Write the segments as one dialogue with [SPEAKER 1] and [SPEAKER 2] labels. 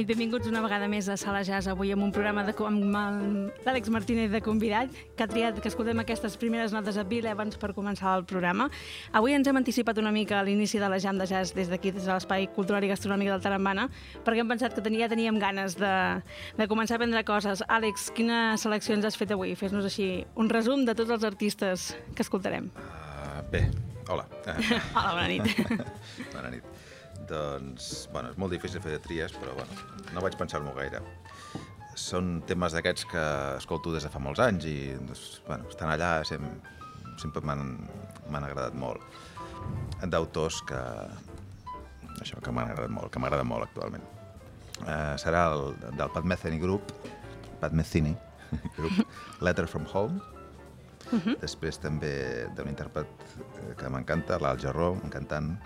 [SPEAKER 1] nit, benvinguts una vegada més a Sala Jazz, avui amb un programa de, amb l'Àlex Martínez de convidat, que ha triat que escoltem aquestes primeres notes a Bill Evans per començar el programa. Avui ens hem anticipat una mica a l'inici de la Jam de Jazz des d'aquí, des de l'Espai Cultural i Gastronòmic del Tarambana, perquè hem pensat que tenia, teníem ganes de, de començar a aprendre coses. Àlex, quina selecció ens has fet avui? Fes-nos així un resum de tots els artistes que escoltarem.
[SPEAKER 2] Uh, bé, hola.
[SPEAKER 1] hola, bona nit.
[SPEAKER 2] bona nit. Doncs, bueno, és molt difícil fer de tries, però bueno, no vaig pensar-m'ho gaire. Són temes d'aquests que escolto des de fa molts anys i doncs, bueno, estan allà, sem sempre m'han agradat molt. D'autors que, això, que m'han agradat molt, que m'agrada molt actualment. Uh, serà el del Pat Metheny Group, Pat Metheny Group, Letter from Home, Uh -huh. Després també d'un intèrpret que m'encanta, l'Al Jarró, un cantant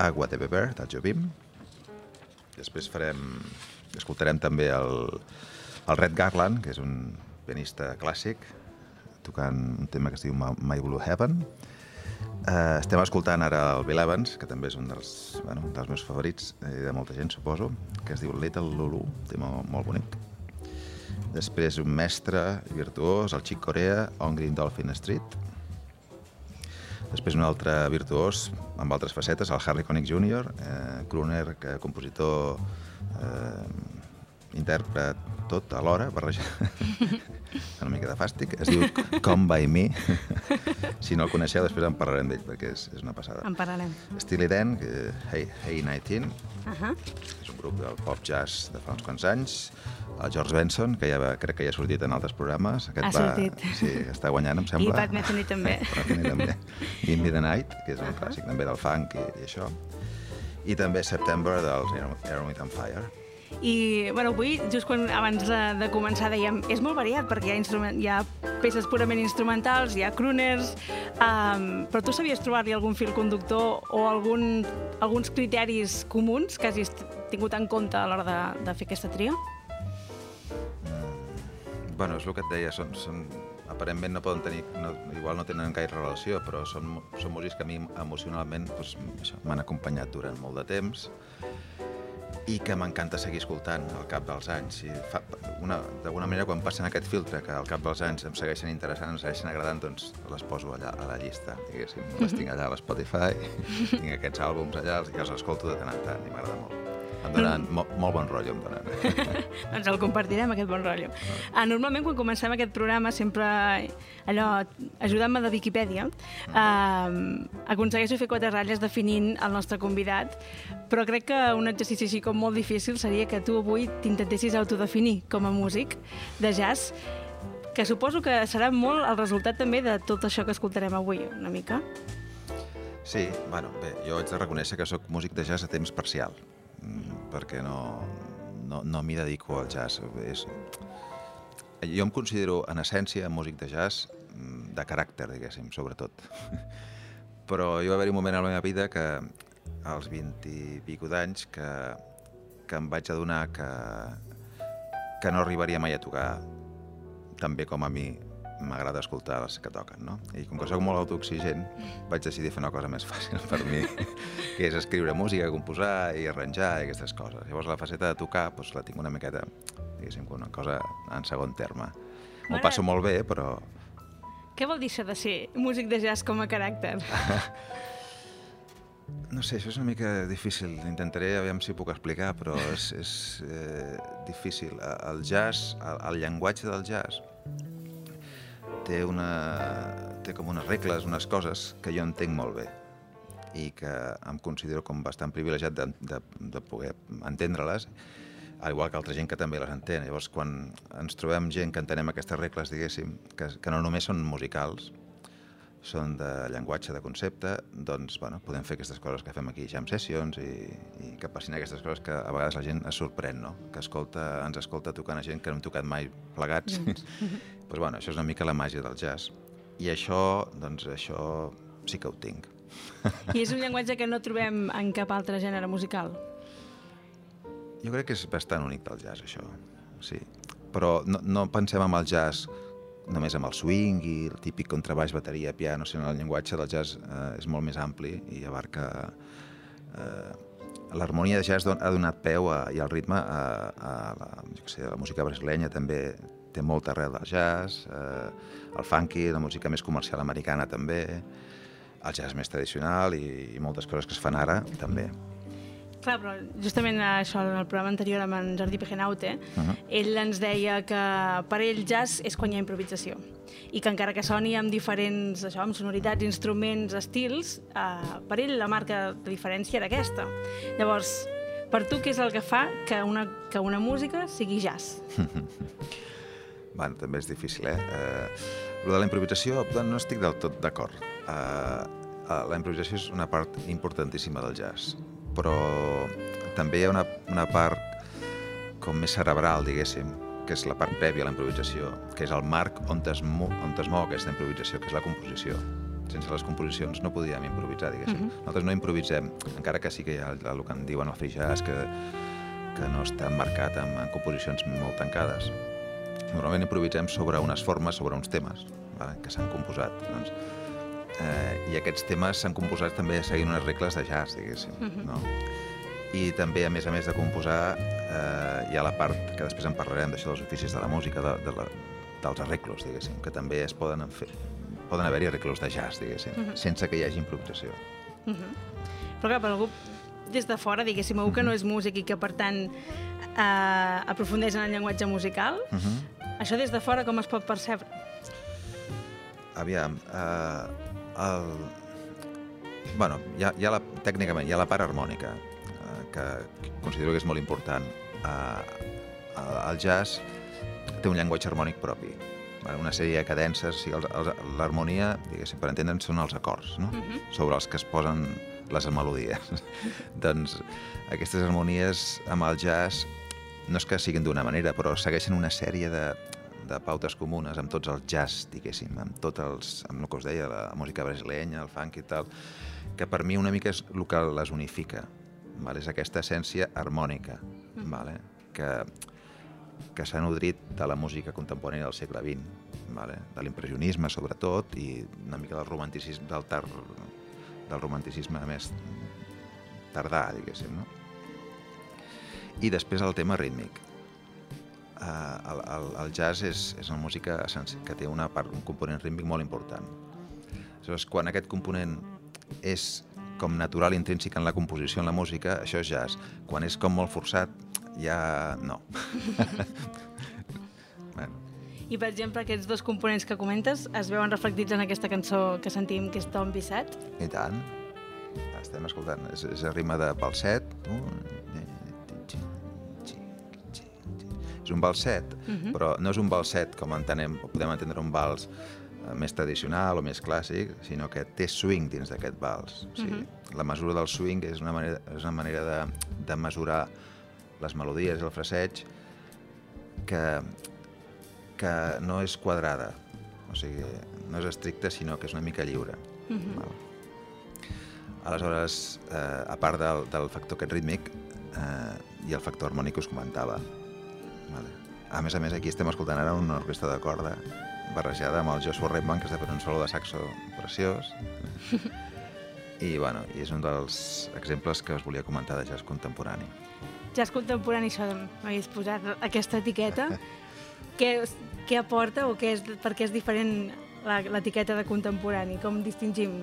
[SPEAKER 2] Agua de Beber, del Jobim. Després farem, escoltarem també el, el Red Garland, que és un pianista clàssic, tocant un tema que es diu My Blue Heaven. Uh, estem escoltant ara el Bill Evans, que també és un dels, bueno, un dels meus favorits, eh, de molta gent, suposo, que es diu Little Lulu, un tema molt bonic. Després un mestre virtuós, el Chick Corea, on Green Dolphin Street, Després un altre virtuós amb altres facetes, el Harry Connick Jr., eh, crooner, que, compositor, eh, intèrpret, tot alhora, barrejat. una mica de fàstic. Es diu Come By Me. si no el coneixeu, després en parlarem d'ell, perquè és, és una passada.
[SPEAKER 1] En parlarem.
[SPEAKER 2] Steely Dan, que, Hey, hey 19, uh -huh. és un grup del pop jazz de fa uns quants anys, el George Benson, que ja va, crec que ja ha sortit en altres programes.
[SPEAKER 1] Aquest ha va, sortit.
[SPEAKER 2] Sí, està guanyant, em sembla.
[SPEAKER 1] I Pat Metheny també.
[SPEAKER 2] Pat Metheny també. Give Me The Night, que és un uh -huh. clàssic també del funk i, i això. I també September dels Aerosmith on Fire.
[SPEAKER 1] I bueno, avui, just quan, abans de, de començar, dèiem, és molt variat perquè hi ha, instrument, hi ha peces purament instrumentals, hi ha crooners, um, però tu sabies trobar-li algun fil conductor o algun, alguns criteris comuns que hagis tingut en compte a l'hora de, de fer aquesta tria?
[SPEAKER 2] bueno, és el que et deia, són, són, aparentment no poden tenir, no, igual no tenen gaire relació, però són, són músics que a mi emocionalment doncs, m'han acompanyat durant molt de temps i que m'encanta seguir escoltant al cap dels anys. I fa, d'alguna manera, quan passen aquest filtre, que al cap dels anys em segueixen interessant, em segueixen agradant, doncs les poso allà a la llista, diguéssim. Les tinc allà a l'Spotify, tinc aquests àlbums allà i els escolto de tant en tant i m'agrada molt. Em donen mm. molt, molt bon rotllo, em donen.
[SPEAKER 1] doncs el compartirem, aquest bon rotllo. Ah, normalment, quan comencem aquest programa, sempre allò, ajudant-me de Viquipèdia, eh, aconsegueixo fer quatre ratlles definint el nostre convidat, però crec que un exercici així com molt difícil seria que tu avui t'intentessis autodefinir com a músic de jazz, que suposo que serà molt el resultat també de tot això que escoltarem avui, una mica.
[SPEAKER 2] Sí, bueno, bé, jo haig de reconèixer que sóc músic de jazz a temps parcial perquè no, no, no m'hi dedico al jazz. És... Jo em considero, en essència, músic de jazz mm, de caràcter, diguéssim, sobretot. Però hi va haver un moment a la meva vida que, als 20 i pico d'anys, que, que em vaig adonar que, que no arribaria mai a tocar tan bé com a mi m'agrada escoltar les que toquen, no? I com que sóc molt autoexigent, vaig decidir fer una cosa més fàcil per mi, que és escriure música, composar i arranjar i aquestes coses. Llavors la faceta de tocar doncs, la tinc una miqueta, diguéssim, una cosa en segon terme. M'ho passo molt bé, però...
[SPEAKER 1] Què vol dir això de ser músic de jazz com a caràcter?
[SPEAKER 2] No sé, això és una mica difícil. Intentaré, aviam si puc explicar, però és, és eh, difícil. El jazz, el, el llenguatge del jazz, té, una, té com unes regles, unes coses que jo entenc molt bé i que em considero com bastant privilegiat de, de, de poder entendre-les, al igual que altra gent que també les entén. Llavors, quan ens trobem gent que entenem aquestes regles, diguéssim, que, que no només són musicals, són de llenguatge, de concepte, doncs bueno, podem fer aquestes coses que fem aquí, jam sessions, i, i que passin aquestes coses que a vegades la gent es sorprèn, no? que escolta, ens escolta tocant a gent que no hem tocat mai plegats. Pues, bueno, això és una mica la màgia del jazz. I això, doncs això sí que ho tinc.
[SPEAKER 1] I és un llenguatge que no trobem en cap altre gènere musical?
[SPEAKER 2] Jo crec que és bastant únic del jazz, això, sí. Però no, no pensem en el jazz només amb el swing i el típic contrabaix, bateria, piano, sinó el llenguatge del jazz eh, és molt més ampli i abarca eh, l'harmonia de jazz ha donat peu a, i el ritme a, a, la, jo sé, a la música brasileña també té molta arrel del jazz, eh, el funky, la música més comercial americana també, el jazz més tradicional i, i moltes coses que es fan ara també.
[SPEAKER 1] Clar, però justament això, en el programa anterior amb en Jordi Pejenaute, uh -huh. ell ens deia que per ell jazz és quan hi ha improvisació i que encara que soni amb diferents, això, amb sonoritats, instruments, estils, eh, per ell la marca de diferència era aquesta. Llavors, per tu què és el que fa que una, que una música sigui jazz?
[SPEAKER 2] bueno, també és difícil, eh? eh lo de la improvisació, no estic del tot d'acord. Eh, la improvisació és una part importantíssima del jazz però també hi ha una, una part com més cerebral, diguéssim, que és la part prèvia a la improvisació, que és el marc on es, on es mou aquesta improvisació, que és la composició. Sense les composicions no podíem improvisar, diguéssim. Uh mhm. -huh. Nosaltres no improvisem, encara que sí que hi ha el, el que en diuen el free jazz, que, que no està marcat en, en composicions molt tancades. Normalment improvisem sobre unes formes, sobre uns temes vale, que s'han composat. Doncs, eh, i aquests temes s'han composat també seguint unes regles de jazz, diguéssim. Uh -huh. no? I també, a més a més de composar, eh, hi ha la part, que després en parlarem, d'això dels oficis de la música, de, de la, dels arreglos, diguéssim, que també es poden fer, poden haver-hi arreglos de jazz, diguéssim, uh -huh. sense que hi hagi improvisació. Uh
[SPEAKER 1] -huh. Però clar, per algú des de fora, diguéssim, algú que no és músic i que, per tant, eh, aprofundeix en el llenguatge musical, uh -huh. Això des de fora com es pot percebre?
[SPEAKER 2] Aviam, eh, el... bueno, hi ha, hi ha la, tècnicament hi ha la part harmònica, eh, que considero que és molt important. Eh, el jazz té un llenguatge harmònic propi, una sèrie de cadences, o sigui, l'harmonia, diguéssim, per entendre'n, són els acords, no? Uh mhm. -huh. sobre els que es posen les melodies. doncs aquestes harmonies amb el jazz no és que siguin d'una manera, però segueixen una sèrie de, de pautes comunes amb tots els jazz, diguéssim, amb tots els, amb el que us deia, la música brasilenya, el funk i tal, que per mi una mica és el que les unifica, vale? és aquesta essència harmònica, mm. vale? que, que s'ha nodrit de la música contemporània del segle XX, vale? de l'impressionisme sobretot i una mica del romanticisme, del, tar, del romanticisme més tardà, diguéssim, no? I després el tema rítmic eh, el, el, el jazz és, és una música que té una part, un component rítmic molt important. Aleshores, quan aquest component és com natural, intrínsec en la composició, en la música, això és jazz. Quan és com molt forçat, ja no.
[SPEAKER 1] bueno. I, per exemple, aquests dos components que comentes es veuen reflectits en aquesta cançó que sentim, que és Tom Bissat?
[SPEAKER 2] I tant. Estem escoltant. És, és a rima de falset. Uh, és un balset, uh mhm. -huh. però no és un balset com entenem, podem entendre un vals eh, més tradicional o més clàssic, sinó que té swing dins d'aquest vals. O sigui, uh mhm. -huh. La mesura del swing és una manera, és una manera de, de mesurar les melodies i el fraseig que, que no és quadrada, o sigui, no és estricta, sinó que és una mica lliure. Uh mhm. -huh. Val? Aleshores, eh, a part del, del factor aquest rítmic, eh, ha el factor harmònic que us comentava, Vale. A més a més, aquí estem escoltant ara una orquestra de corda barrejada amb el Joshua Redman, que està fent un solo de saxo preciós. I, bueno, i és un dels exemples que us volia comentar de jazz contemporani.
[SPEAKER 1] Jazz contemporani, això m'havies posat aquesta etiqueta. què, què aporta o què és, per què és diferent l'etiqueta de contemporani? Com distingim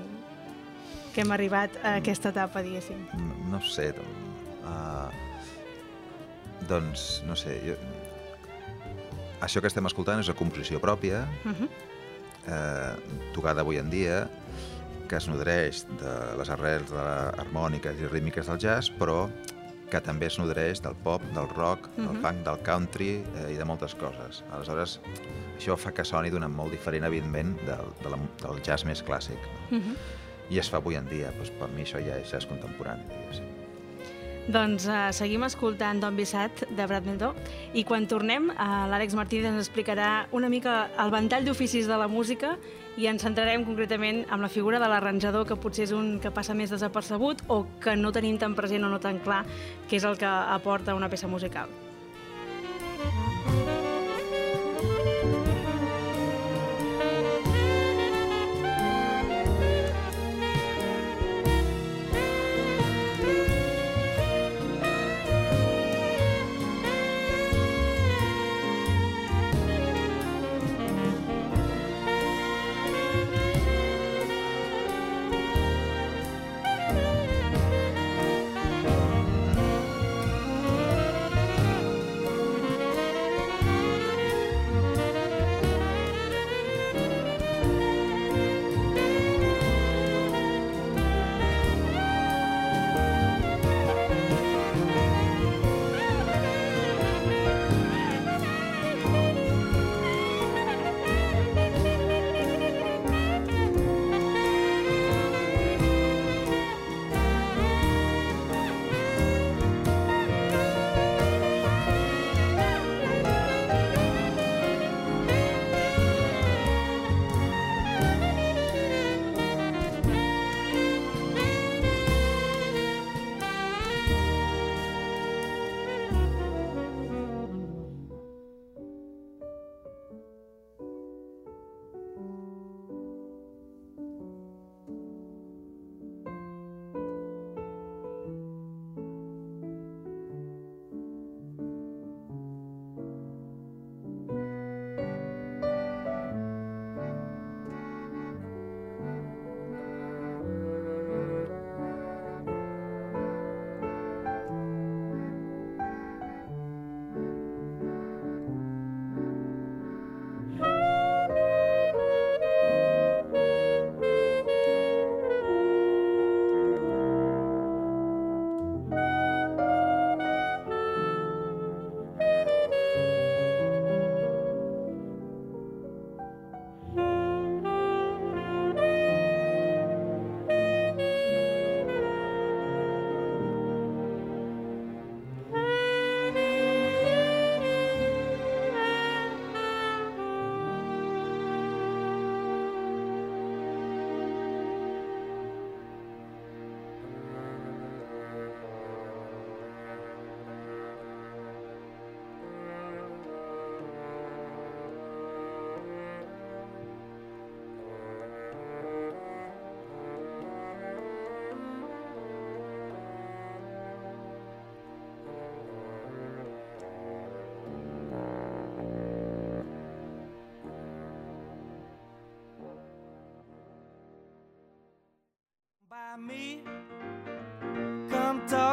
[SPEAKER 1] que hem arribat a aquesta etapa, diguéssim?
[SPEAKER 2] No, no sé, doncs, uh, doncs no sé, jo, això que estem escoltant és una composició pròpia, uh -huh. eh, tocada avui en dia, que es nodreix de les arrels de harmòniques i rítmiques del jazz, però que també es nodreix del pop, del rock, uh -huh. del funk, del country eh, i de moltes coses. Aleshores, això fa que soni d'una molt diferent, evidentment, del, de la, del jazz més clàssic. Uh -huh. I es fa avui en dia. Doncs per mi això ja és jazz contemporani, diguéssim.
[SPEAKER 1] Doncs uh, seguim escoltant Don Bissat de Brad Mendó i quan tornem uh, l'Àlex Martínez ens explicarà una mica el ventall d'oficis de la música i ens centrarem concretament amb la figura de l'arranjador que potser és un que passa més desapercebut o que no tenim tan present o no tan clar que és el que aporta una peça musical.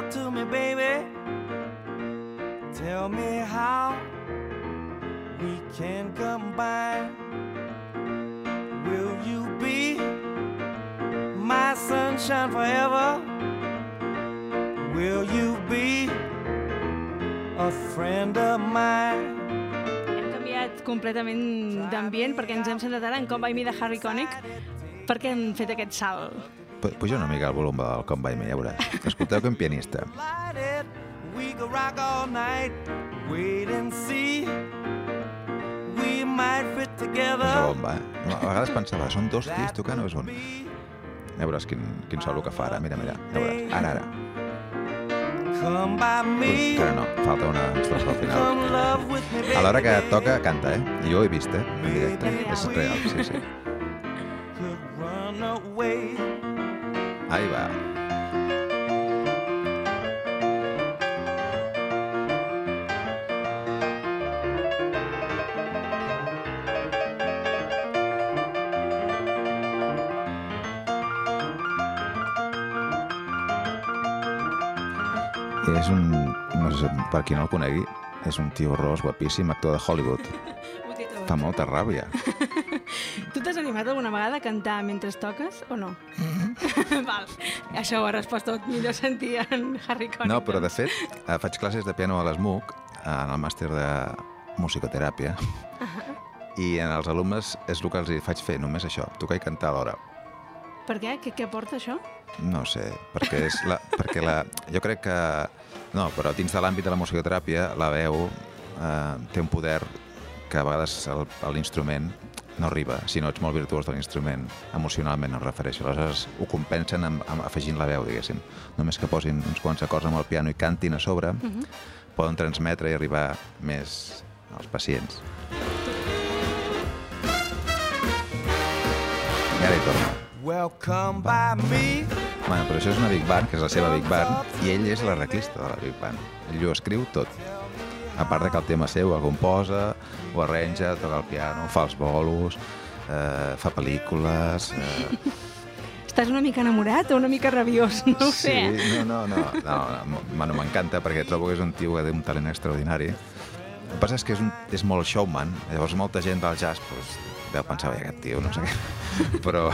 [SPEAKER 3] Talk to me, baby. Tell me how we can combine. Will you be my sunshine forever? Will you be a friend of mine?
[SPEAKER 1] Hem canviat completament d'ambient perquè ens hem centrat ara en Com By Me de Harry Connick perquè hem fet aquest salt.
[SPEAKER 2] Pu- Puja una mica el volum del Com By Me, ja veuràs. Escolteu que un pianista.
[SPEAKER 3] We could rock all night. Wait and see. We might fit
[SPEAKER 2] És
[SPEAKER 3] together.
[SPEAKER 2] la bomba, eh? A vegades pensava, són dos tios tocant o és un? Ja veuràs quin, quin solo que fa ara, mira, mira. Ja veuràs. Ara, ara.
[SPEAKER 3] Come by
[SPEAKER 2] Ui,
[SPEAKER 3] me.
[SPEAKER 2] encara no, falta una estrofa al final. A l'hora que toca, canta, eh? Jo ho he vist, eh? En directe.
[SPEAKER 1] És
[SPEAKER 2] És real, sí, sí. Ahí va. És un... No sé, per qui no el conegui, és un tio ros, guapíssim, actor de Hollywood. Fa molta ràbia.
[SPEAKER 1] Tu t'has animat alguna vegada a cantar mentre toques o no? Val, això ho ha respost tot. Millor sentir en Harry Connick.
[SPEAKER 2] No, però de fet, eh, faig classes de piano a l'ESMUC, en el màster de musicoteràpia, i en els alumnes és el que els faig fer, només això, tocar i cantar alhora.
[SPEAKER 1] Per què? Què, què aporta això?
[SPEAKER 2] No sé, perquè, és la, perquè la, jo crec que... No, però dins de l'àmbit de la musicoteràpia, la veu eh, té un poder que a vegades l'instrument no arriba, si no ets molt virtuós de l'instrument, emocionalment em refereixo. Aleshores ho compensen amb, amb afegint la veu, diguéssim. Només que posin uns quants acords amb el piano i cantin a sobre, uh -huh. poden transmetre i arribar més als pacients. I ara hi torna.
[SPEAKER 3] Well, come by me.
[SPEAKER 2] Bueno, però això és una Big Band, que és la seva Big Band, i ell és l'arreglista de la Big Band. Ell ho escriu tot. A part de que el tema seu el composa, ho arranja, toca el piano, fa els bolos, eh, fa pel·lícules... Eh,
[SPEAKER 1] Estàs una mica enamorat o una mica rabiós? No ho
[SPEAKER 2] sí,
[SPEAKER 1] sé. eh?
[SPEAKER 2] no, no, no, no, no, no m'encanta perquè trobo que és un tio que té un talent extraordinari. El que passa és que és, un, és molt showman, llavors molta gent del jazz doncs, deu pensar, "Vai, aquest tio, no sé què, però,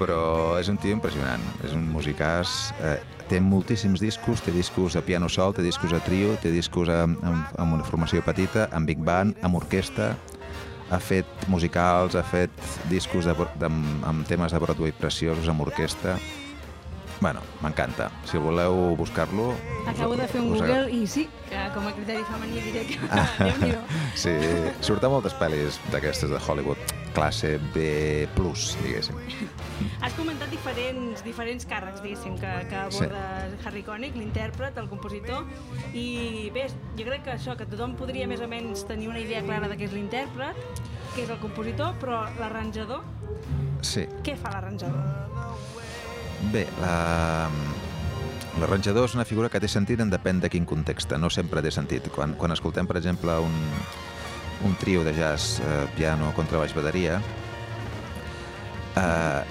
[SPEAKER 2] però és un tio impressionant, és un musicàs, eh, té moltíssims discos, té discos a piano sol, té discos a trio, té discos amb, amb, amb una formació petita, amb big band, amb orquestra, ha fet musicals, ha fet discos de, de, amb, amb temes de Broadway preciosos, amb orquestra. Bueno, m'encanta. Si voleu buscar-lo...
[SPEAKER 1] Acabo de fer un
[SPEAKER 2] us
[SPEAKER 1] Google i sí, que com a criteri femení diré que
[SPEAKER 2] Ah. Sí, surt a moltes pel·lis d'aquestes de Hollywood, classe B+, diguéssim.
[SPEAKER 1] Has comentat diferents, diferents càrrecs, diguéssim, que, que aborda sí. Harry Connick, l'intèrpret, el compositor, i bé, jo crec que això, que tothom podria més o menys tenir una idea clara de què és l'intèrpret, què és el compositor, però l'arranjador,
[SPEAKER 2] Sí,
[SPEAKER 1] què fa l'arranjador?
[SPEAKER 2] Bé, la... L'arranjador és una figura que té sentit en depèn de quin context, no sempre té sentit. Quan, quan escoltem, per exemple, un, un trio de jazz, eh, piano, contrabaix, bateria, eh,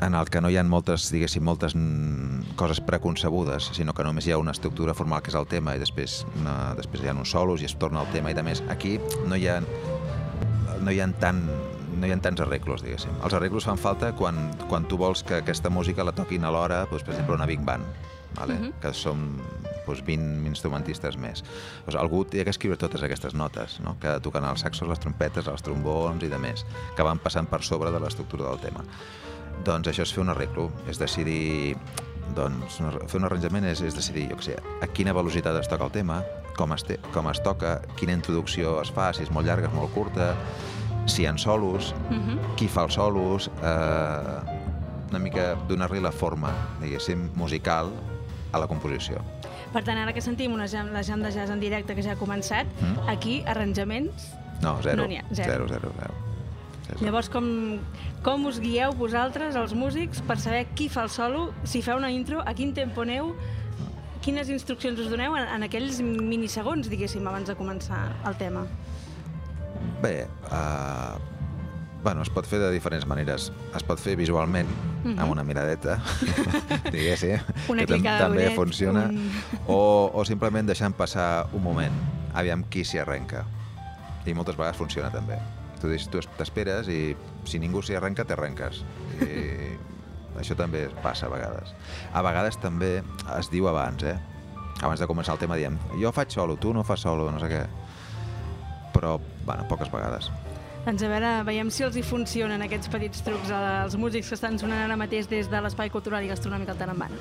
[SPEAKER 2] en el que no hi ha moltes, diguéssim, moltes coses preconcebudes, sinó que només hi ha una estructura formal que és el tema i després, una, després hi ha uns solos i es torna al tema i de més. Aquí no hi ha, no hi ha tant no hi ha tants arreglos, diguéssim. Els arreglos fan falta quan, quan tu vols que aquesta música la toquin alhora, doncs, per exemple, una big band, vale? uh -huh. que som doncs, 20 instrumentistes més. Doncs algú té que escriure totes aquestes notes, no? que toquen els saxos, les trompetes, els trombons i de més, que van passant per sobre de l'estructura del tema. Doncs això és fer un arreglo, és decidir... Doncs fer un arranjament és, és decidir, jo sé, a quina velocitat es toca el tema, com es, té, com es toca, quina introducció es fa, si és molt llarga, és molt curta, si hi ha solos,
[SPEAKER 1] Uh -huh.
[SPEAKER 2] qui fa els solos, eh, una mica donar-li la forma, diguéssim, musical a la composició.
[SPEAKER 1] Per tant, ara que sentim una jam, la jam de jazz en directe que ja ha començat,
[SPEAKER 2] Mm.
[SPEAKER 1] aquí arranjaments...
[SPEAKER 2] No, zero.
[SPEAKER 1] No n'hi ha, zero.
[SPEAKER 2] Zero, zero, zero. zero.
[SPEAKER 1] Llavors, com, com us guieu vosaltres, els músics, per saber qui fa el solo, si fa una intro, a quin tempo aneu, quines instruccions us doneu en, en aquells minisegons, diguéssim, abans de començar el tema?
[SPEAKER 2] Bé, uh, Bueno, es pot fer de diferents maneres. Es pot fer visualment, amb una miradeta, diguéssim,
[SPEAKER 1] Mhm. Una
[SPEAKER 2] que també
[SPEAKER 1] d'ullet,
[SPEAKER 2] funciona,
[SPEAKER 1] un-
[SPEAKER 2] o, o simplement deixant passar un moment, aviam qui s'hi arrenca. I moltes vegades funciona també. Tu, tu es- t'esperes i si ningú s'hi arrenca, t'arrenques. I això també passa a vegades. A vegades també es diu abans, eh? Abans de començar el tema diem jo faig solo, tu no fas solo, no sé què. Però, bueno, poques vegades.
[SPEAKER 1] Doncs a veure, veiem si els hi funcionen aquests petits trucs als músics que estan sonant ara mateix des de l'Espai Cultural i Gastronòmic al Tarambana.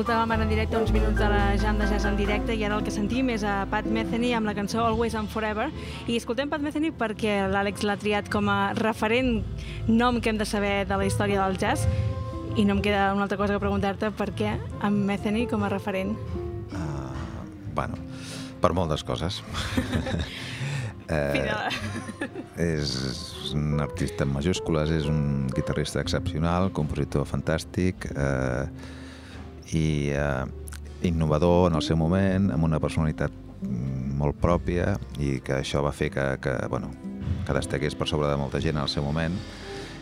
[SPEAKER 1] Escoltàvem ara en directe uns minuts de la Jam de Jazz en directe i ara el que sentim és a Pat Metheny amb la cançó Always and Forever i escoltem Pat Metheny perquè l'Àlex l'ha triat com a referent nom que hem de saber de la història del jazz i no em queda una altra cosa que preguntar-te per què amb Metheny com a referent.
[SPEAKER 2] Uh, bueno, per moltes coses.
[SPEAKER 1] Eh,
[SPEAKER 2] és un artista en majúscules, és un guitarrista excepcional, compositor fantàstic eh, i eh, innovador en el seu moment, amb una personalitat molt pròpia i que això va fer que, que, bueno, que destaqués per sobre de molta gent en el seu moment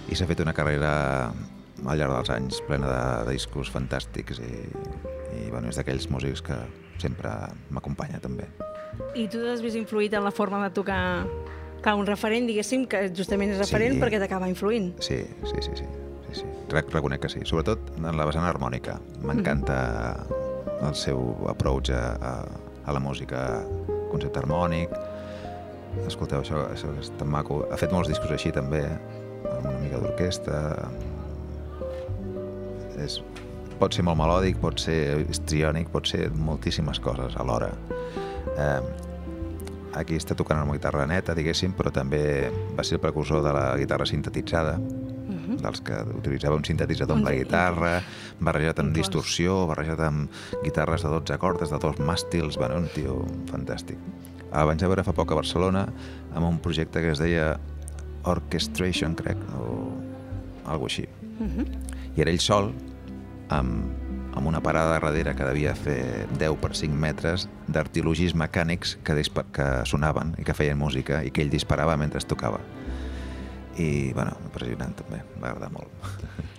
[SPEAKER 2] i s'ha fet una carrera al llarg dels anys plena de, de discos fantàstics i, i bueno, és d'aquells músics que sempre m'acompanya també.
[SPEAKER 1] I tu t'has vist influït en la forma de tocar Clar, un referent, diguéssim, que justament és referent sí. perquè t'acaba influint.
[SPEAKER 2] Sí, sí, sí, sí. Sí, sí. Reconec que sí. Sobretot en la vessant harmònica. M'encanta mm el seu approach a, a, a la música, concepte harmònic. Escolteu, això, això és tan maco. Ha fet molts discos així també, amb una mica d'orquestra. És, pot ser molt melòdic, pot ser histriònic, pot ser moltíssimes coses alhora. Eh, aquí està tocant amb guitarra neta, diguéssim, però també va ser el precursor de la guitarra sintetitzada. -huh. dels que utilitzava un sintetitzador amb la guitarra, barrejat amb distorsió, barrejat amb guitarres de 12 cordes, de dos màstils, bueno, un tio fantàstic. El vaig veure fa poc a Barcelona amb un projecte que es deia Orchestration, crec, o alguna així. Uh. -huh. I era ell sol, amb amb una parada darrere que devia fer 10 per 5 metres d'artilogis mecànics que, que sonaven i que feien música i que ell disparava mentre tocava. I, bueno, impressionant també, m'agrada molt.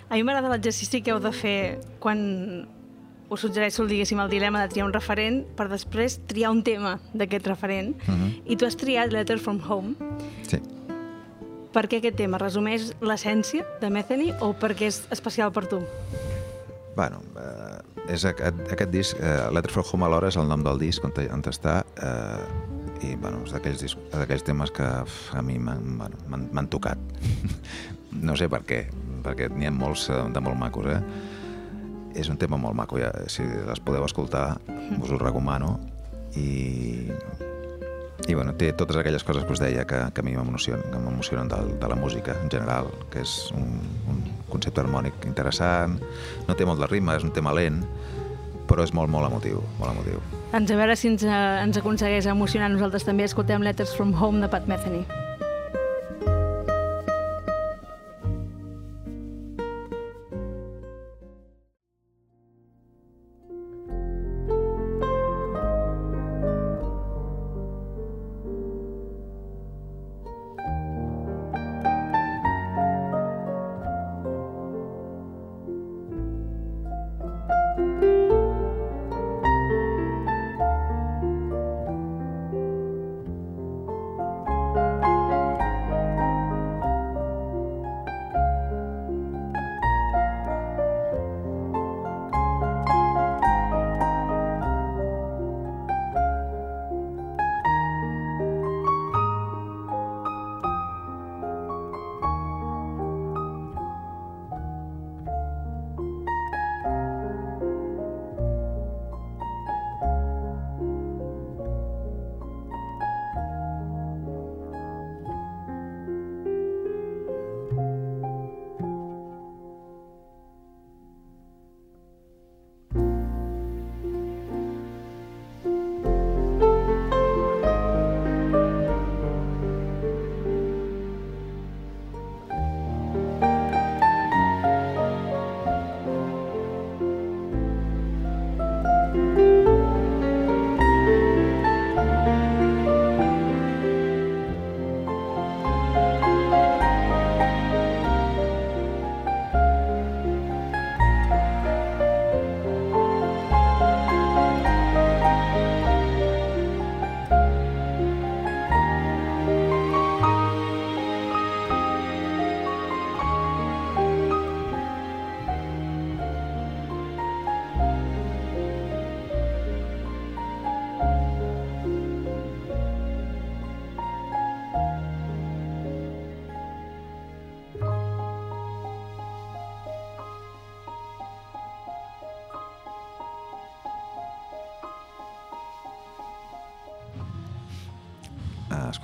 [SPEAKER 1] A mi m'agrada l'exercici que heu de fer quan us suggereixo, diguéssim, el dilema de triar un referent per després triar un tema d'aquest referent. Uh mhm. -huh. I tu has triat Letter from Home.
[SPEAKER 2] Sí.
[SPEAKER 1] Per què aquest tema? Resumeix l'essència de Metheny o perquè és especial per tu?
[SPEAKER 2] Bueno, eh, és aquest, aquest disc, eh, Letter from Home alhora és el nom del disc on, on està eh, i bueno, és d'aquells temes que a mi m'han bueno, tocat. no sé per què, perquè n'hi ha molts eh, de molt macos, eh? És un tema molt maco, ja, si les podeu escoltar, us ho recomano. I, i bueno, té totes aquelles coses que us deia que, que a mi m'emocionen de, de la música en general, que és un, un concepte harmònic interessant, no té molt de ritme, és un tema lent, però és molt, molt emotiu, molt emotiu.
[SPEAKER 1] Ens a veure si ens, eh, ens aconsegueix emocionar. Nosaltres també escoltem Letters from Home de Pat Metheny.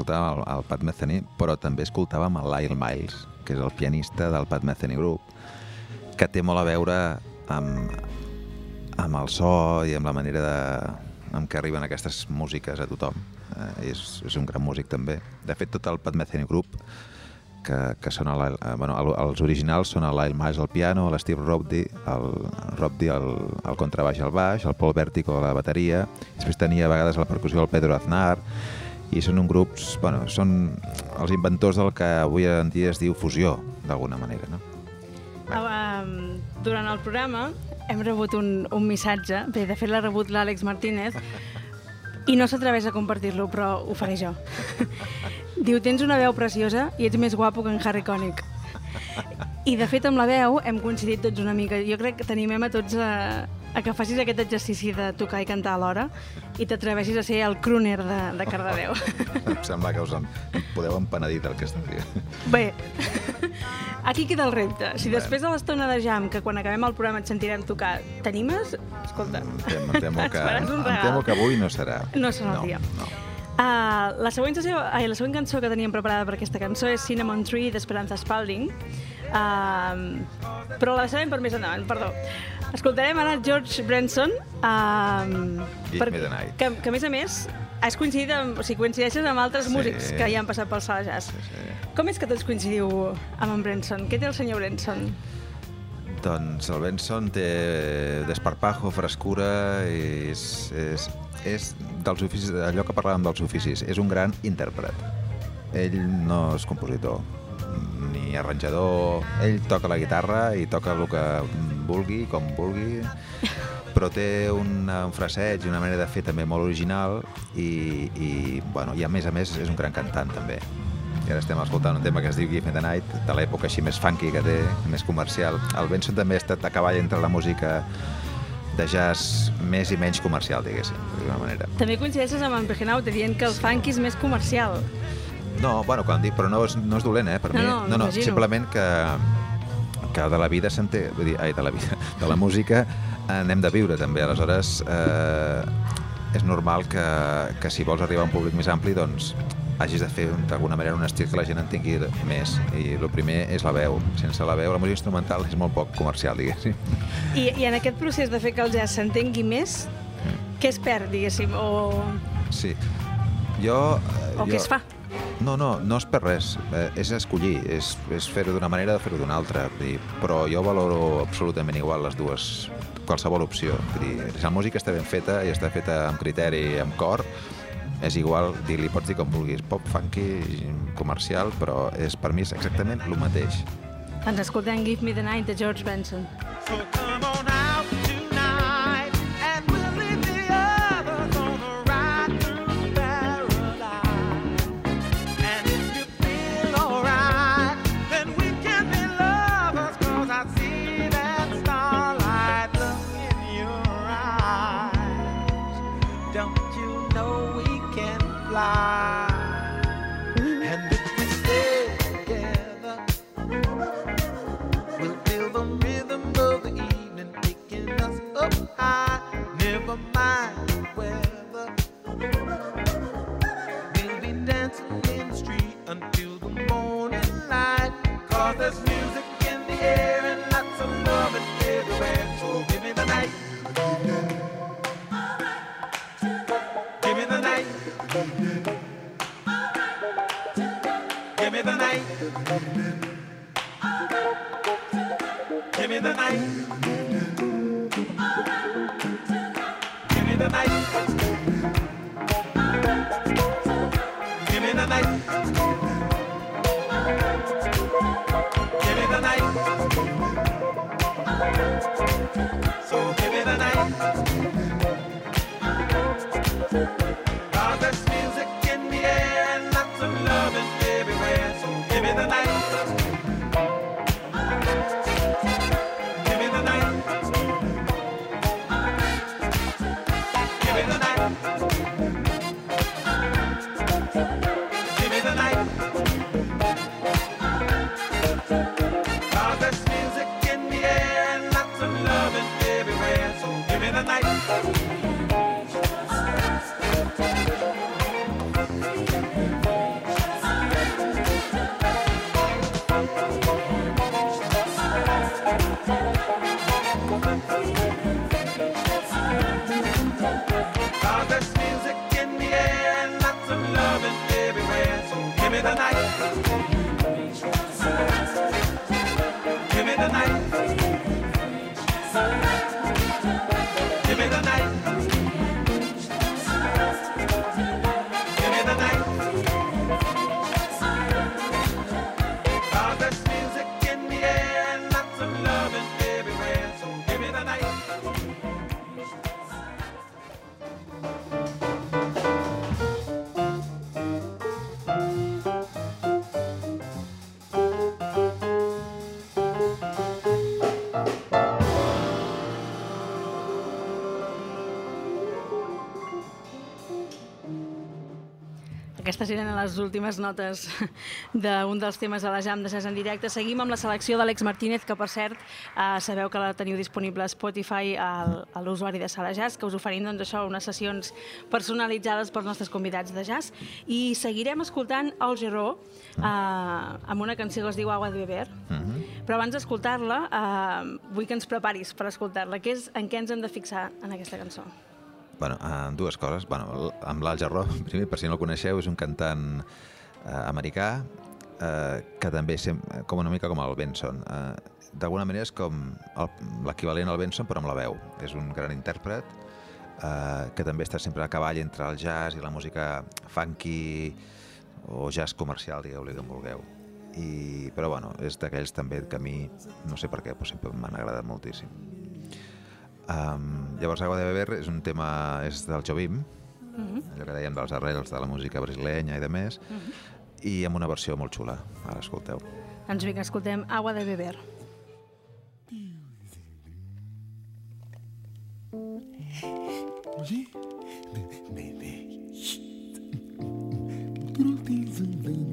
[SPEAKER 2] Escoltàvem el, el Pat Metheny, però també escoltàvem el Lyle Miles, que és el pianista del Pat Metheny Group, que té molt a veure amb, amb el so i amb la manera de, amb què arriben aquestes músiques a tothom. Eh, és, és un gran músic també. De fet, tot el Pat Metheny Group que, que són eh, bueno, el, els originals són el Lyle Miles al piano, l'Steve Robdy, el Robdy al, al contrabaix al baix, el Paul Vertigo a la bateria, després tenia a vegades la percussió el Pedro Aznar, i són un grups, bueno, són els inventors del que avui en dia es diu fusió, d'alguna manera, no?
[SPEAKER 1] Um, durant el programa hem rebut un, un missatge, bé, de fet l'ha rebut l'Àlex Martínez, i no s'atreveix a compartir-lo, però ho faré jo. Diu, tens una veu preciosa i ets més guapo que en Harry Connick. I, de fet, amb la veu hem coincidit tots una mica. Jo crec que t'animem a tots a, a que facis aquest exercici de tocar i cantar alhora i t'atreveixis a ser el crooner de, de Cardedeu.
[SPEAKER 2] em sembla que us en podeu empenedir del que està dient.
[SPEAKER 1] Bé, aquí queda el repte. Si després de l'estona de jam, que quan acabem el programa et sentirem tocar, t'animes? Escolta,
[SPEAKER 2] Em temo, em temo, que, em temo que avui no serà.
[SPEAKER 1] No serà el
[SPEAKER 2] no,
[SPEAKER 1] dia.
[SPEAKER 2] No.
[SPEAKER 1] Uh, la, següent sessió, ai, la següent cançó que teníem preparada per aquesta cançó és Cinnamon Tree d'Esperanza Spalding, uh, però la deixarem per més endavant, perdó. Escoltarem ara George Branson, uh,
[SPEAKER 2] night.
[SPEAKER 1] que, que a més a més has coincidit amb, o sigui, coincideixes amb altres
[SPEAKER 2] Sí.
[SPEAKER 1] músics que ja han passat pel Sala Jazz.
[SPEAKER 2] Sí, sí.
[SPEAKER 1] Com és que tots coincidiu amb en Branson? Què té el senyor Branson?
[SPEAKER 2] Doncs el Benson té desparpajo, frescura, i és, és, és dels oficis, allò que parlàvem dels oficis, és un gran intèrpret. Ell no és compositor, ni arranjador, ell toca la guitarra i toca el que vulgui, com vulgui, però té un, un fraseig i una manera de fer també molt original i, i, bueno, i a més a més és un gran cantant també. I ara estem escoltant un tema que es diu Give Me The Night, de l'època així més funky que té, més comercial. El Benson també ha estat a cavall entre la música de jazz més i menys comercial, diguéssim, d'alguna manera.
[SPEAKER 1] També coincideixes amb en Bregenauter dient que el funk és més comercial.
[SPEAKER 2] No, bueno, quan dic, però no és, no és dolent, eh, per
[SPEAKER 1] No,
[SPEAKER 2] mi.
[SPEAKER 1] no,
[SPEAKER 2] no, no simplement que, que de la vida se'n té, vull dir, ai, de la vida, de la música n'hem de viure també, aleshores eh, és normal que, que si vols arribar a un públic més ampli, doncs hagis de fer d'alguna manera un estil que la gent entengui més. I el primer és la veu. Sense la veu la música instrumental és molt poc comercial diguéssim.
[SPEAKER 1] I, I en aquest procés de fer que el jazz s'entengui més, què es perd, diguéssim, o,
[SPEAKER 2] sí. Jo, eh,
[SPEAKER 1] o
[SPEAKER 2] jo...
[SPEAKER 1] què es fa?
[SPEAKER 2] No, no, no és per res. Eh, és escollir, és, és fer-ho d'una manera o fer-ho d'una altra. Dir, però jo valoro absolutament igual les dues, qualsevol opció. Vull dir, si la música està ben feta i està feta amb criteri i amb cor, és igual, dir, li pots dir com vulguis, pop, funky, comercial, però és, per mi és exactament el mateix.
[SPEAKER 1] Ens escoltem Give Me The Night de George Benson.
[SPEAKER 3] So come on out
[SPEAKER 1] time. Les últimes notes d'un dels temes de la Jam de en directe. Seguim amb la selecció d'Àlex Martínez, que per cert eh, sabeu que la teniu disponible a Spotify al, a l'usuari de Sala Jazz, que us oferim doncs, això, unes sessions personalitzades pels nostres convidats de jazz. I seguirem escoltant el Geró eh, amb una canció que es diu Agua de Beber. Però abans d'escoltar-la, eh, vull que ens preparis per escoltar-la, que és en què ens hem de fixar en aquesta cançó.
[SPEAKER 2] Bueno, eh, dues coses. Bueno, amb l'Al Jarró, primer, per si no el coneixeu, és un cantant eh, americà eh, que també com una mica com el Benson. Eh, D'alguna manera és com l'equivalent al Benson, però amb la veu. És un gran intèrpret eh, que també està sempre a cavall entre el jazz i la música funky o jazz comercial, digueu-li com vulgueu. I, però bueno, és d'aquells també que a mi, no sé per què, però sempre m'han agradat moltíssim. Um, llavors, Agua de Beber és un tema, és del Jobim, allò que dèiem dels arrels de la música brasileña i de més, i amb una versió molt xula. Ara escolteu.
[SPEAKER 1] Doncs vinga, escoltem Agua de Beber.
[SPEAKER 4] Your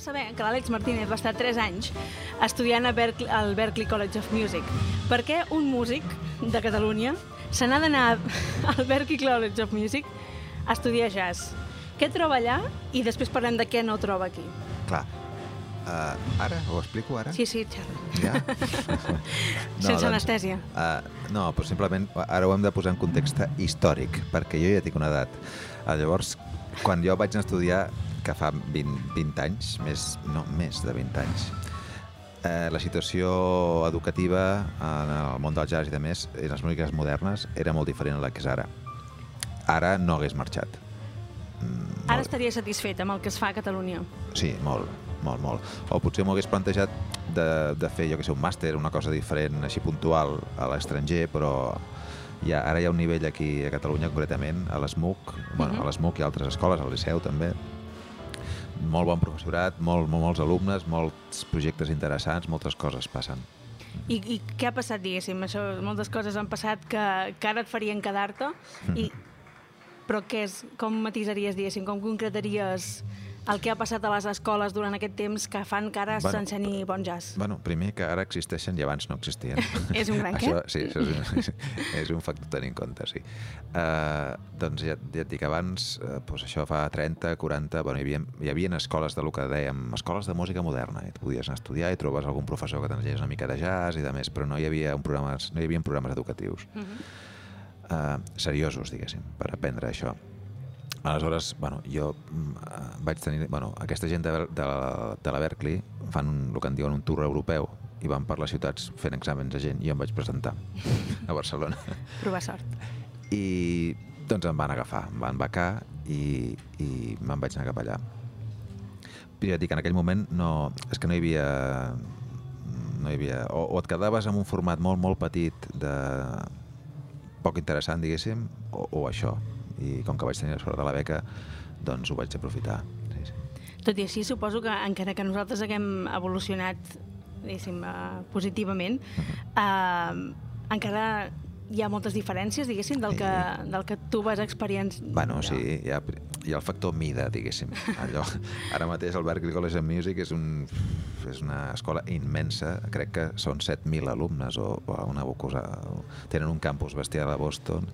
[SPEAKER 1] de saber que l'Àlex Martínez va estar 3 anys estudiant a Berkeley, al Berklee College of Music. Per què un músic de Catalunya se n'ha d'anar al Berklee College of Music a estudiar jazz? Què troba allà? I després parlem de què no troba aquí.
[SPEAKER 2] Clar. Uh, ara? Ho explico ara?
[SPEAKER 1] Sí, sí, xerra.
[SPEAKER 2] Ja?
[SPEAKER 1] Sense anestèsia.
[SPEAKER 2] Uh, no, però simplement ara ho hem de posar en context històric, perquè jo ja tinc una edat. Uh, llavors, quan jo vaig estudiar, que fa 20, 20 anys, més, no, més de 20 anys, eh, la situació educativa en el món del jazz i de més, en les músiques modernes, era molt diferent a la que és ara. Ara no hagués marxat. Mm,
[SPEAKER 1] Ara estaria satisfet amb el que es fa a Catalunya.
[SPEAKER 2] Sí, molt, molt, molt. O potser m'ho hagués plantejat de, de fer, jo que sé, un màster, una cosa diferent, així puntual, a l'estranger, però ja, ara hi ha un nivell aquí a Catalunya, concretament, a l'ESMUC, bueno,
[SPEAKER 1] Mhm.
[SPEAKER 2] a l'ESMUC i a altres escoles, al Liceu també, molt bon professorat, molt, molt, molts alumnes, molts projectes interessants, moltes coses passen.
[SPEAKER 1] I, I què ha passat, diguéssim? Això, moltes coses han passat que, que ara et farien quedar-te, i, però què és, com matisaries, diguéssim, com concretaries el que ha passat a les escoles durant aquest temps que fan que ara
[SPEAKER 2] Bueno,
[SPEAKER 1] s'enceni bon jazz?
[SPEAKER 2] Bueno, primer que ara existeixen i abans no existien.
[SPEAKER 1] És un gran què?
[SPEAKER 2] Això, sí, això és un, és un factor a tenir en compte, sí. Uh, doncs ja, ja et dic, abans, uh, doncs això fa 30, 40, bueno, hi havia, hi havia escoles de lo que dèiem, escoles de música moderna, i et podies anar a estudiar i trobes algun professor que t'ensenyés una mica de jazz i de més, però no hi havia, un programes, no hi havia programes educatius
[SPEAKER 1] Uh -huh.
[SPEAKER 2] uh, seriosos, diguéssim, per aprendre això. Aleshores, bueno, jo mm, eh, vaig tenir... Bueno, aquesta gent de, de, la, de la Berkeley fan un, el que en diuen un tour europeu i van per les ciutats fent exàmens a gent i em vaig presentar a Barcelona.
[SPEAKER 1] Provar sort.
[SPEAKER 2] I doncs em van agafar, em van becar i, i me'n vaig anar cap allà. Però ja et dic, en aquell moment no, és que no hi havia... No hi havia o, o et quedaves en un format molt, molt petit de poc interessant, diguéssim, o, o això. I com que vaig tenir la sort de la beca, doncs ho vaig aprofitar. Sí, sí.
[SPEAKER 1] Tot i així, suposo que encara que nosaltres haguem evolucionat diguéssim, uh, positivament, uh, encara hi ha moltes diferències, diguéssim, del que, del que tu vas experienciar.
[SPEAKER 2] Bueno, sí, hi ha, hi ha el factor mida, diguéssim. Allò, ara mateix el Berklee College of Music és, un, és una escola immensa, crec que són 7.000 alumnes o, o una cosa... Tenen un campus bestial a Boston,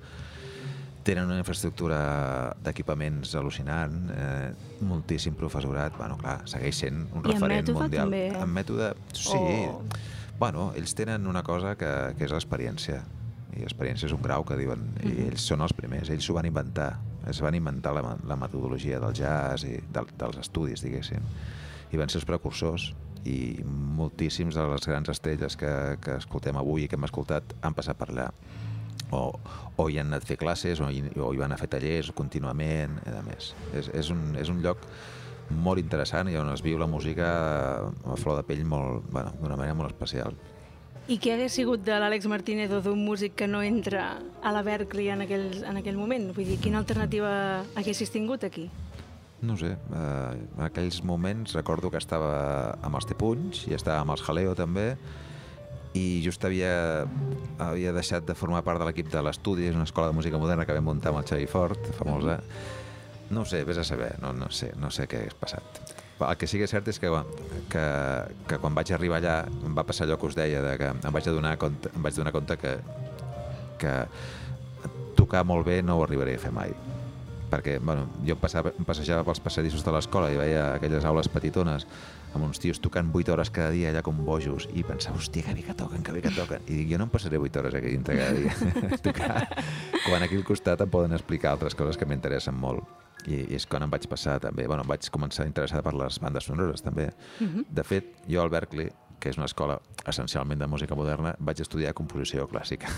[SPEAKER 2] tenen una infraestructura d'equipaments al·lucinant, eh, moltíssim professorat, bueno, clar, segueix sent un
[SPEAKER 1] I en
[SPEAKER 2] referent mundial.
[SPEAKER 1] també? Oh.
[SPEAKER 2] En mètode, sí.
[SPEAKER 1] O-
[SPEAKER 2] Bueno, ells tenen una cosa que, que és l'experiència, i experiència és un grau que diuen, i
[SPEAKER 1] Mhm.
[SPEAKER 2] ells són els primers, ells s'ho van inventar, es van inventar la, la metodologia del jazz i del, dels estudis, diguéssim, i van ser els precursors i moltíssims de les grans estrelles que, que escoltem avui i que hem escoltat han passat per allà o, o hi han anat a fer classes o hi, o hi van a fer tallers contínuament i a més. És, és, un, és un lloc molt interessant i on es viu la música a flor de pell molt, bueno, d'una manera molt especial.
[SPEAKER 1] I què hagués sigut de l'Àlex Martínez o d'un músic que no entra a la Berkeley en aquell, en aquell moment? Vull dir, quina alternativa haguessis tingut aquí?
[SPEAKER 2] No sé, eh, en aquells moments recordo que estava amb els Tepunys i estava amb els Jaleo també i just havia, havia deixat de formar part de l'equip de l'estudi, és una escola de música moderna que vam muntar amb el Xavi Fort fa molts anys. No ho sé, vés a saber, no, no sé, no sé què hagués passat. El que sí que és cert és que, que, que quan vaig arribar allà em va passar allò que us deia, de que em vaig adonar compte, em vaig donar compte que, que tocar molt bé no ho arribaré a fer mai perquè bueno, jo passava, passejava pels passadissos de l'escola i veia aquelles aules petitones amb uns tios tocant 8 hores cada dia allà com bojos i pensava, hòstia, que bé que toquen, que bé que toquen. I dic, jo no em passaré 8 hores aquí dintre cada dia tocar, quan aquí al costat em poden explicar altres coses que m'interessen molt. I, i és quan em vaig passar també, bueno, em vaig començar a interessar per les bandes sonores també. De fet, jo al Berkeley que és una escola essencialment de música moderna, vaig estudiar composició clàssica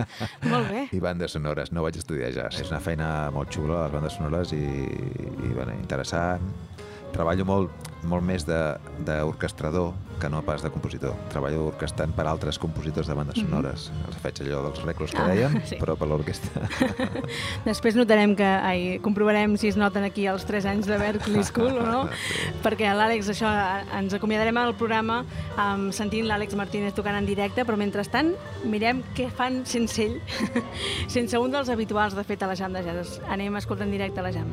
[SPEAKER 1] Molt bé.
[SPEAKER 2] i bandes sonores, no vaig estudiar jazz. És una feina molt xula, les bandes sonores, i, i bueno, interessant. Treballo molt, molt més de- d'orquestrador que no pas de compositor. Treballo orquestant per altres compositors de bandes sonores. Els faig allò dels reclos que
[SPEAKER 1] Mhm. Ah,
[SPEAKER 2] dèiem,
[SPEAKER 1] sí.
[SPEAKER 2] però per l'orquestra.
[SPEAKER 1] Després notarem que, ai, comprovarem si es noten aquí els 3 anys de Berkeley School o no, perquè l'Àlex, això, ens acomiadarem al programa um, sentint l'Àlex Martínez tocant en directe, però mentrestant mirem què fan sense ell, sense un dels habituals, de fet, a la Jam de Jazz. Anem a escoltar en directe a la Jam.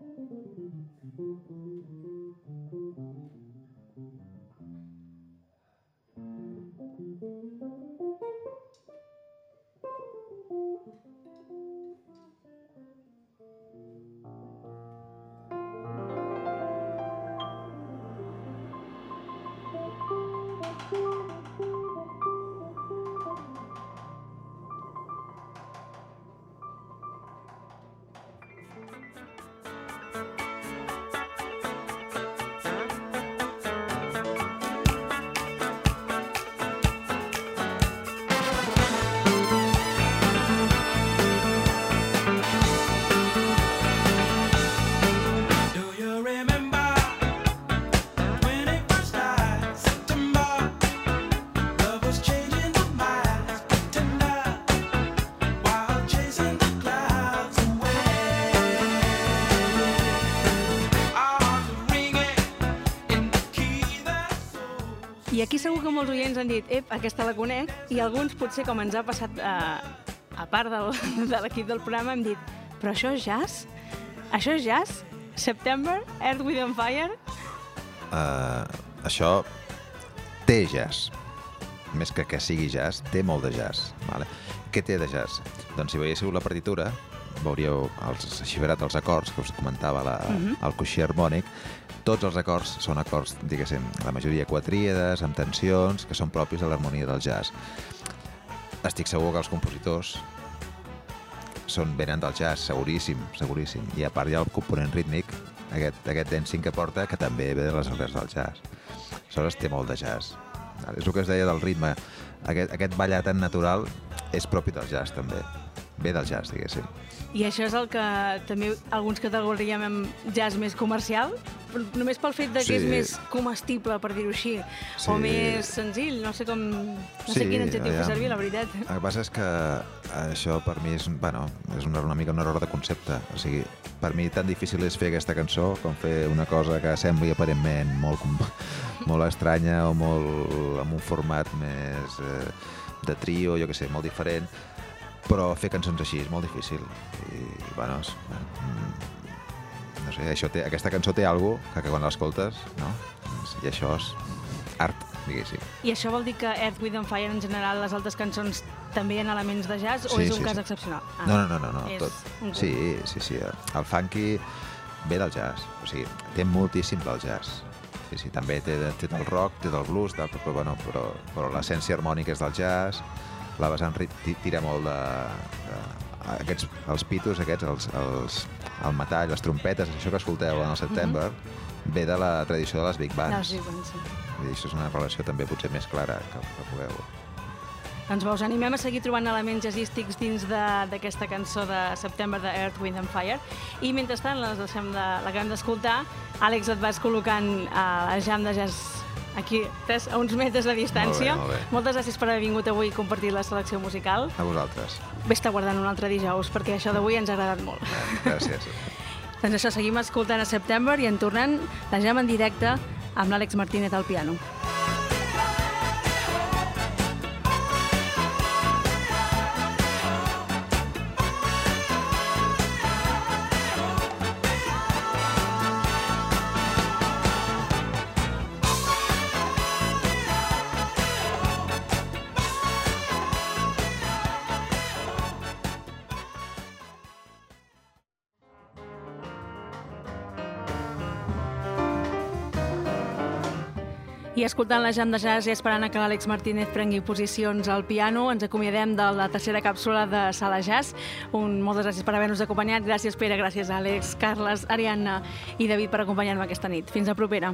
[SPEAKER 1] I aquí segur que molts oients han dit, ep, aquesta la conec, i alguns potser, com ens ha passat eh, a part del, de l'equip del programa, hem dit, però això és jazz? Això és jazz? September? Earth, Wind and Fire?
[SPEAKER 2] Uh, això té jazz. Més que que sigui jazz, té molt de jazz. Vale? Què té de jazz? Doncs si veiéssiu la partitura, veuríeu els xifrat els acords que us comentava la,
[SPEAKER 1] Mhm.
[SPEAKER 2] el coixí harmònic. Tots els acords són acords, diguéssim, la majoria quatríades, amb tensions, que són propis de l'harmonia del jazz. Estic segur que els compositors són, venen del jazz, seguríssim, seguríssim. I a part hi ha el component rítmic, aquest, aquest dancing que porta, que també ve de les arrels del jazz. Aleshores té molt de jazz. És el que es deia del ritme. Aquest, aquest ballar tan natural és propi del jazz, també. Ve del jazz, diguéssim.
[SPEAKER 1] I això és el que també alguns categoríem jazz més comercial, només pel fet de que
[SPEAKER 2] Sí.
[SPEAKER 1] és més comestible, per dir-ho així, o
[SPEAKER 2] Sí.
[SPEAKER 1] més senzill, no sé com... No sé
[SPEAKER 2] Sí,
[SPEAKER 1] quin adjectiu fer servir, la veritat.
[SPEAKER 2] El que passa és que això per mi és, bueno, és una, una mica un error de concepte. O sigui, per mi tan difícil és fer aquesta cançó com fer una cosa que sembli aparentment molt, molt estranya o molt amb un format més eh, de trio, jo que sé, molt diferent. Però fer cançons així és molt difícil. I, bueno, és, mm, no sé, això té, aquesta cançó té alguna cosa que quan l'escoltes, no? I això és art, diguéssim.
[SPEAKER 1] I això vol dir que Earth, Wind and Fire en general, les altres cançons, també hi ha elements de jazz o
[SPEAKER 2] Sí,
[SPEAKER 1] és un
[SPEAKER 2] sí,
[SPEAKER 1] cas
[SPEAKER 2] sí.
[SPEAKER 1] excepcional? Ah,
[SPEAKER 2] No, no, no, no, no tot. Sí, sí, sí. El funky ve del jazz. O sigui, té moltíssim del jazz. Sí, sí, també té, té del rock, té del blues, del, però, bueno, però, però l'essència harmònica és del jazz, la vessant tira molt de, de aquests, els pitos aquests, els, els, el metall, les trompetes, això que escolteu en el September, ve de la tradició de les big bands.
[SPEAKER 1] sí, doncs sí.
[SPEAKER 2] Vull dir, això és una relació també potser més clara que, que pugueu.
[SPEAKER 1] Doncs va, us animem a seguir trobant elements jazzístics dins d'aquesta cançó de September de Earth, Wind and Fire. I mentrestant, les deixem de, l'acabem d'escoltar. Àlex, et vas col·locant a la jam de jazz aquí, res, a uns metres de distància.
[SPEAKER 2] Molt bé, molt bé.
[SPEAKER 1] Moltes gràcies per haver vingut avui i compartir la selecció musical.
[SPEAKER 2] A vosaltres.
[SPEAKER 1] Vés-te guardant un altre dijous, perquè això d'avui ens ha agradat molt.
[SPEAKER 2] Gràcies.
[SPEAKER 1] doncs això, seguim escoltant a September i en tornant la en directe amb l'Àlex Martínez al piano. I escoltant la jam de jazz i esperant que l'Àlex Martínez prengui posicions al piano, ens acomiadem de la tercera càpsula de Sala Jazz. Un, moltes gràcies per haver-nos acompanyat. Gràcies, Pere, gràcies, Àlex, Carles, Ariadna i David per acompanyar-me aquesta nit. Fins a propera.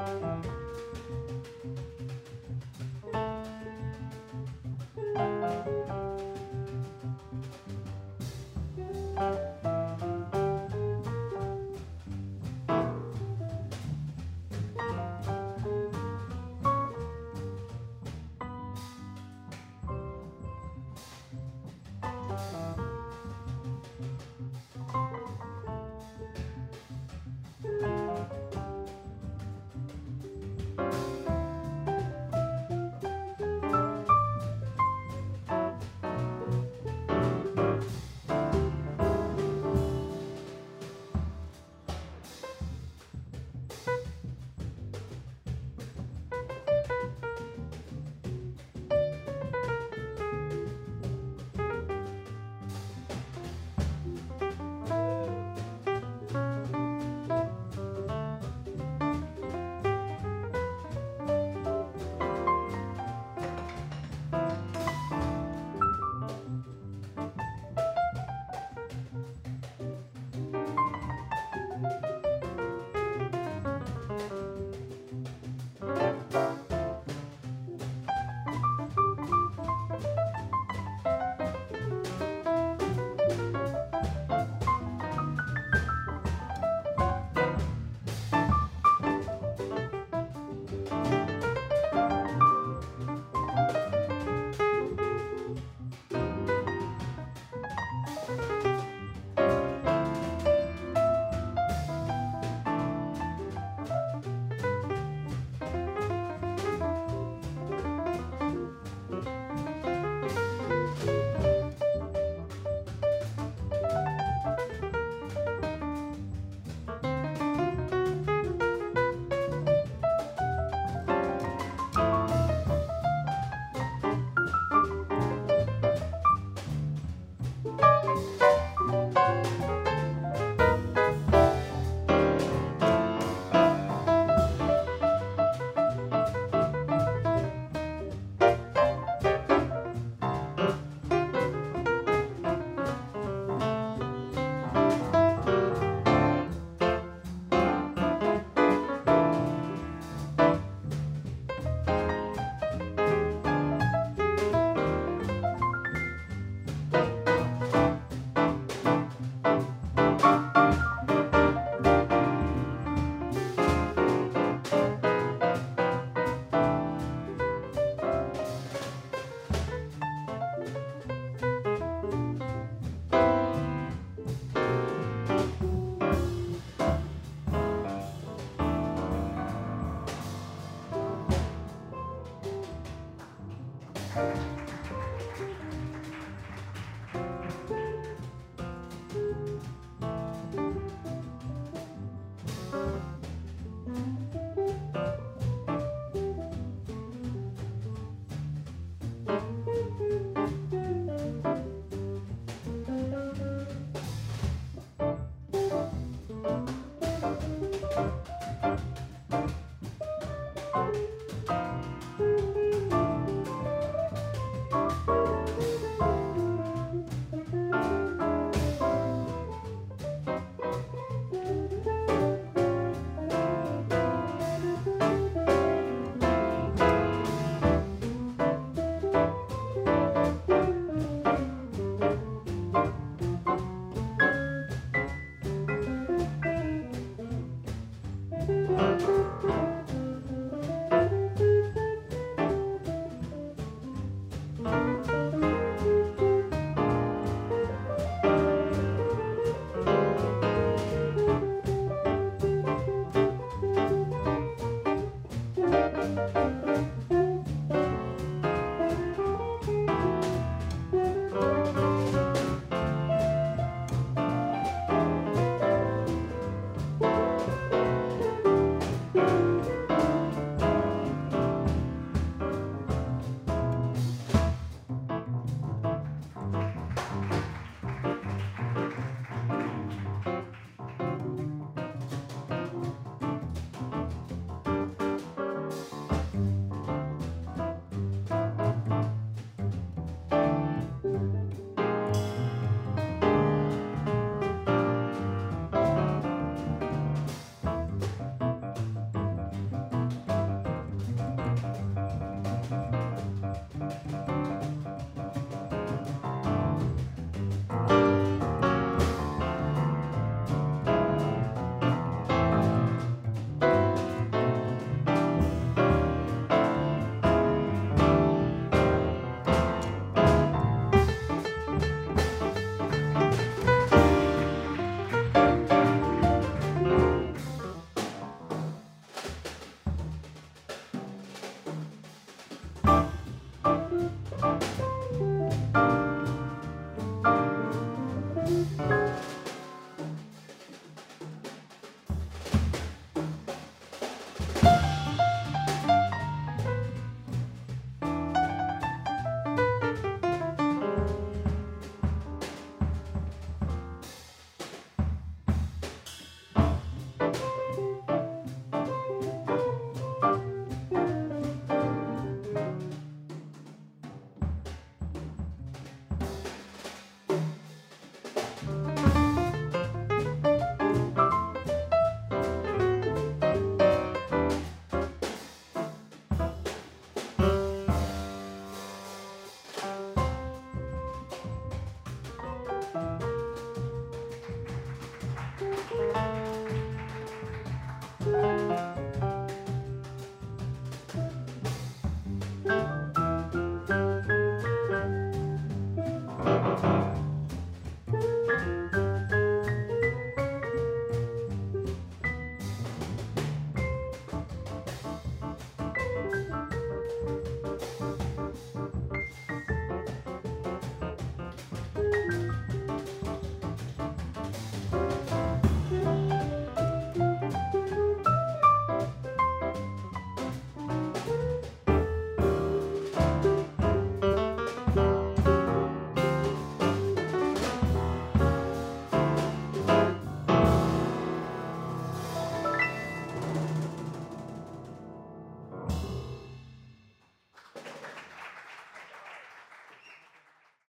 [SPEAKER 5] Música